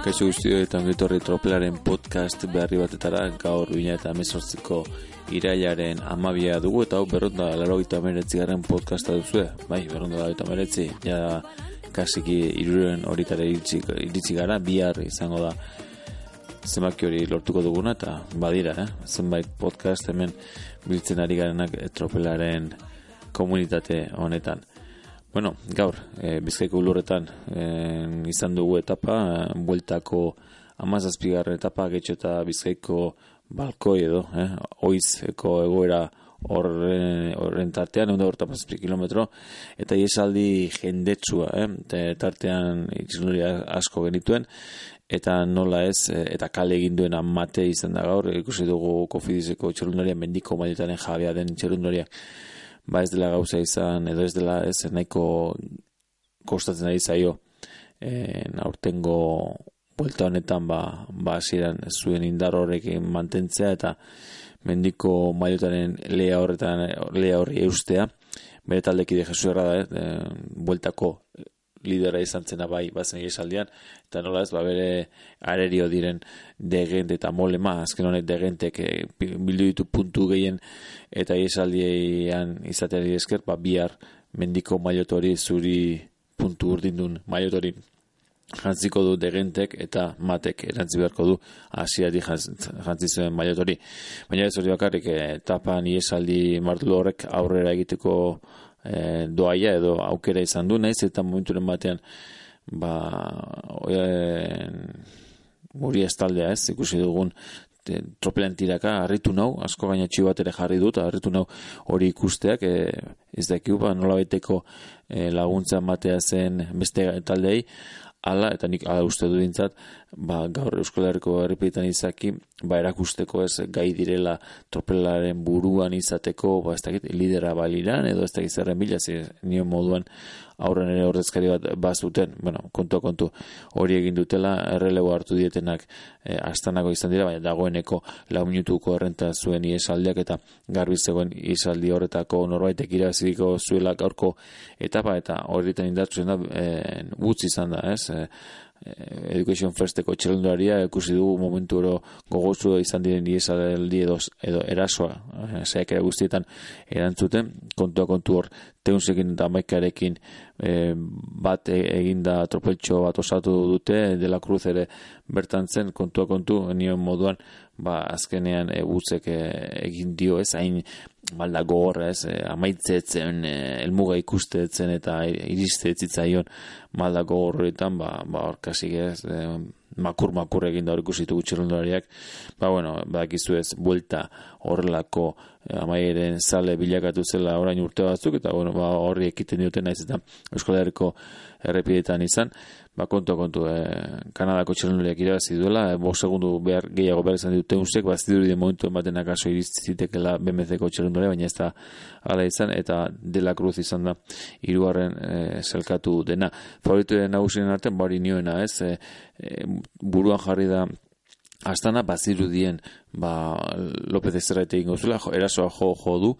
Kaixo guztio eta ongetorri tropelaren podcast beharri batetara gaur bina eta mesortziko irailaren amabia dugu eta hau berronda laro gita meretzi garen podcasta duzu bai, berronda laro gita meretzi ja kasiki iruren horitara iritsi, iritsi gara bihar izango da zenbaki hori lortuko duguna eta badira, eh? zenbait podcast hemen biltzen ari garenak tropelaren komunitate honetan Bueno, gaur, e, bizkaiko lurretan e, izan dugu etapa, e, bueltako amazazpigarren etapa, getxo eta bizkaiko balkoi edo, eh, oizeko egoera horren, horren tartean, egun da kilometro, eta iesaldi jendetsua, eh, tartean ikizunuri asko genituen, eta nola ez, eta kale egin duen amate izan da gaur, ikusi dugu kofidizeko txerundaria, mendiko mailetaren jabea den txerundariak, ba ez dela gauza izan, edo ez dela ez nahiko kostatzen ari zaio. En aurtengo vuelta honetan ba, ba zuen indar horrekin mantentzea eta mendiko mailotaren lea horretan lea horri eustea. Bere taldekide Jesu erra da, eh, bueltako lidera izan zena bai bazen esaldian eta nola ez ba bere arerio diren degent eta molema azken honek degentek e, bildu ditu puntu gehien eta esaldian izateari esker ba bihar mendiko mailotori zuri puntu urdindun mailotori jantziko du degentek eta matek erantzi beharko du hasiari jantzi zuen mailotori baina ez hori bakarrik etapan iesaldi martulu horrek aurrera egiteko e, doaia edo aukera izan du, naiz eta momenturen batean ba guri ez taldea ez, ikusi dugun te, tropelen tiraka harritu nau, asko gaina bat ere jarri dut, harritu nau hori ikusteak, e, ez dakiu, ba, nola beteko e, laguntza matea zen beste taldei, ala, eta nik ala uste du dintzat, ba, gaur Euskal Herriko herripitan izaki, ba, erakusteko ez gai direla tropelaren buruan izateko, ba, ez dakit, lidera baliran, edo ez dakit zerren bila, nio moduan aurren ere ordezkari bat bazuten, bueno, kontu kontu hori egin dutela, errelego hartu dietenak e, astanako izan dira, baina dagoeneko lau minutuko errenta zuen iesaldiak eta garbi zegoen iesaldi horretako norbaitek iraziko zuela gaurko etapa eta horretan indartzen da e, utzi izan da, ez? E, Education Firsteko txelundaria ikusi dugu momentu oro gogozu izan diren iesaldi edo, edo erasoa, zeak ere guztietan erantzuten, kontua kontu hor teunzekin eta maikarekin e, bat eginda tropeltxo bat osatu dute, dela cruz ere bertan zen, kontua kontu, nion moduan, ba, azkenean e, e, egin dio ez, hain malda gogorra ez, e, amaitzetzen, e, elmuga ikustetzen eta iriste zitzaion malda gogorretan, ba, ba, orkasik ez, e, makur makur egin da hor ikusitu gutxerundariak, ba bueno, badakizu ez buelta horrelako eh, amaieren sale bilakatu zela orain urte batzuk eta bueno, ba horri ekiten dioten naiz eta Euskal Herriko errepidetan izan, ba kontu kontu eh, Kanadako txerundariak irabazi duela, e, bo segundu behar gehiago behar izan ditute ustek, ba zidur de momentu ematen akaso iriztitekela BMCko txerundare, baina ez da ala izan eta dela cruz izan da hirugarren e, selkatu dena. Favorito nagusien artean bari nioena, ez? E, buruan jarri da Astana bazirudien ba López de Serrate ingo zula erasoa jo jo du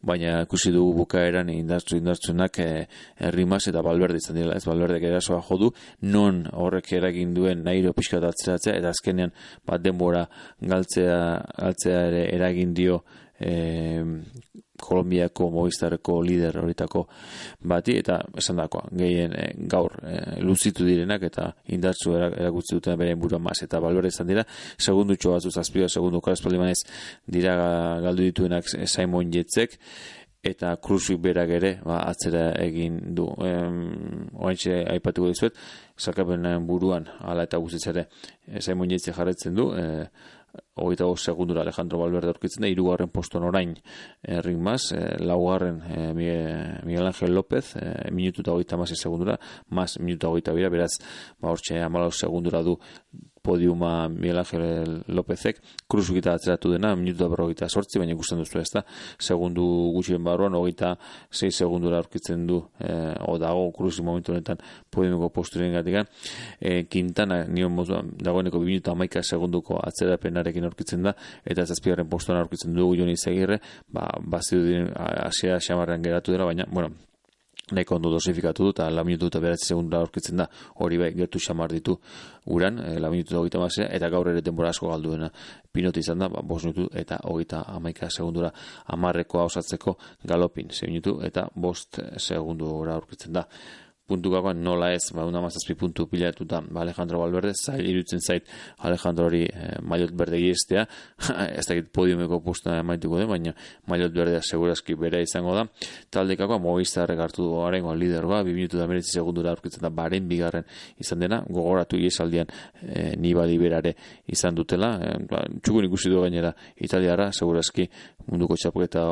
baina ikusi dugu bukaeran indartzu indartzunak eh Rimas eta Valverde izan dira ez Valverde erasoa jo du non horrek eragin duen nairo pizkat atzeratzea eta azkenean bat denbora galtzea galtzea ere eragin dio eh Kolombiako Movistareko lider horitako bati eta esan dakoa, gehien e, gaur e, luzitu direnak eta indartzu erakutsi duten beren buruan mas eta balore izan dira, segundu txo batzu zazpioa, segundu karazpaldimanez dira galdu dituenak Simon Jetzek eta Krusik berak ere ba, atzera egin du. Oaintxe aipatuko dizuet sakapenen buruan ala eta guztitzare Simon Jetzek jarretzen du e, hogeita bost segundura Alejandro Valverde aurkitzen da, irugarren poston orain. E, ring mas, e, laugarren e, Miguel Ángel López, e, minutu eta hogeita masi segundura, mas minutu eta hogeita bira, beraz, ba, hortxe amalau segundura du podiuma Miguel Ángel Lópezek, kruzuk eta atzeratu dena, minutu berrogeita sortzi, baina ikusten duzu ez da, segundu gutxien barruan, hogeita sei segundura aurkitzen du, e, o dago kruzuk momentu honetan podiumeko posturen gatik, e, Quintana, nion mozuan, dagoeneko minutu amaika segunduko atzerapenarekin aurkitzen da, eta zazpigarren postuan aurkitzen dugu joni zegirre, ba, bazidu diren, asia xamarrean geratu dela, baina, bueno, nahiko ondo dosifikatu du, eta la minutu eta beratzi segundura aurkitzen da, hori bai, gertu xamar ditu uran, e, la minutu hogeita eta gaur ere denbora asko galduena. Pinoti izan da, ba, bos minutu eta hogeita amaika segundura amarrekoa osatzeko galopin, ze minutu eta bost segundura aurkitzen da puntukakoan nola ez, ba, una mazazpi puntu pilatuta ba, Alejandro Valverde, zail irutzen zait Alejandro hori eh, mailot berde giestea, ez dakit podiumeko pusta maituko den, baina mailot berdea segurazki bere izango da. Taldekakoa mogiztarrek hartu du arengo lidergoa, bi minutu da meretzi segundura aurkitzen da baren bigarren izan dena, gogoratu iesaldian eh, nibali berare izan dutela, eh, ba, txukun ikusi du gainera italiara, segurazki munduko txapuketa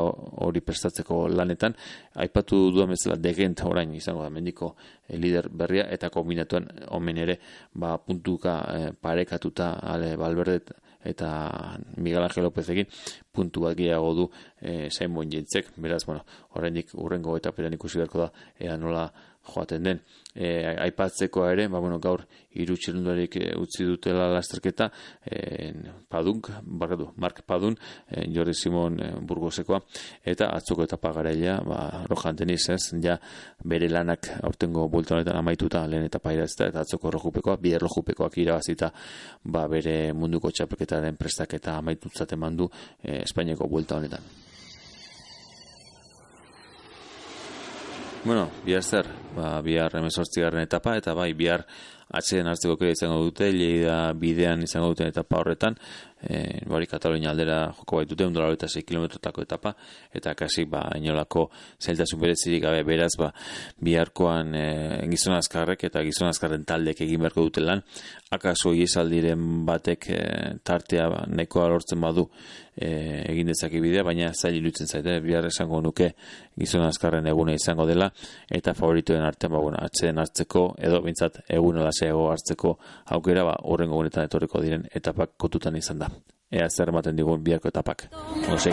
hori prestatzeko lanetan, aipatu duan bezala degent orain izango da, mendiko e, lider berria, eta kombinatuen omen ere, ba, puntuka e, parekatuta ale balberdet eta Miguel Ángel López egin puntu bat gehiago du e, zain jentzek, beraz, bueno, horrendik urrengo eta peran ikusi beharko da, ea nola joaten den. E, aipatzeko ere, ba, bueno, gaur hiru txirunduarik e, utzi dutela lasterketa, e, Padunk, barredu, Mark Padun, e, Jordi Simon e, Burgosekoa, eta atzoko eta pagaraila, ba, rojan deniz ez, ja, bere lanak aurtengo bulta amaituta lehen eta pairazta, eta atzoko rojupekoa, bi erlojupekoak irabazita, ba, bere munduko txapelketaren prestaketa amaitutzaten mandu e, Espainiako bulta honetan. Bueno, bihar zer, ba, bihar emezortzigarren etapa, eta bai, bihar atxeden hartzeko kera izango dute, leida bidean izango duten etapa horretan, e, bari Katalonia aldera joko baitute, undola eta 6 kilometrotako etapa, eta kasi, ba, inolako zailtasun berezirik gabe beraz, ba, biharkoan e, gizon azkarrek eta gizon azkarren taldek egin beharko dute lan, akaso iesaldiren batek e, tartea ba, nekoa lortzen badu e, egin dezake bidea, baina zail ilutzen zaite, bihar esango nuke gizon azkarren egune izango dela, eta favoritoen artean, ba, bueno, atxeden hartzeko, edo bintzat egun ego hartzeko aukera, ba, horrengo gunetan etorriko diren etapak kotutan izan da. Ea zer ematen digun biharko etapak. Oso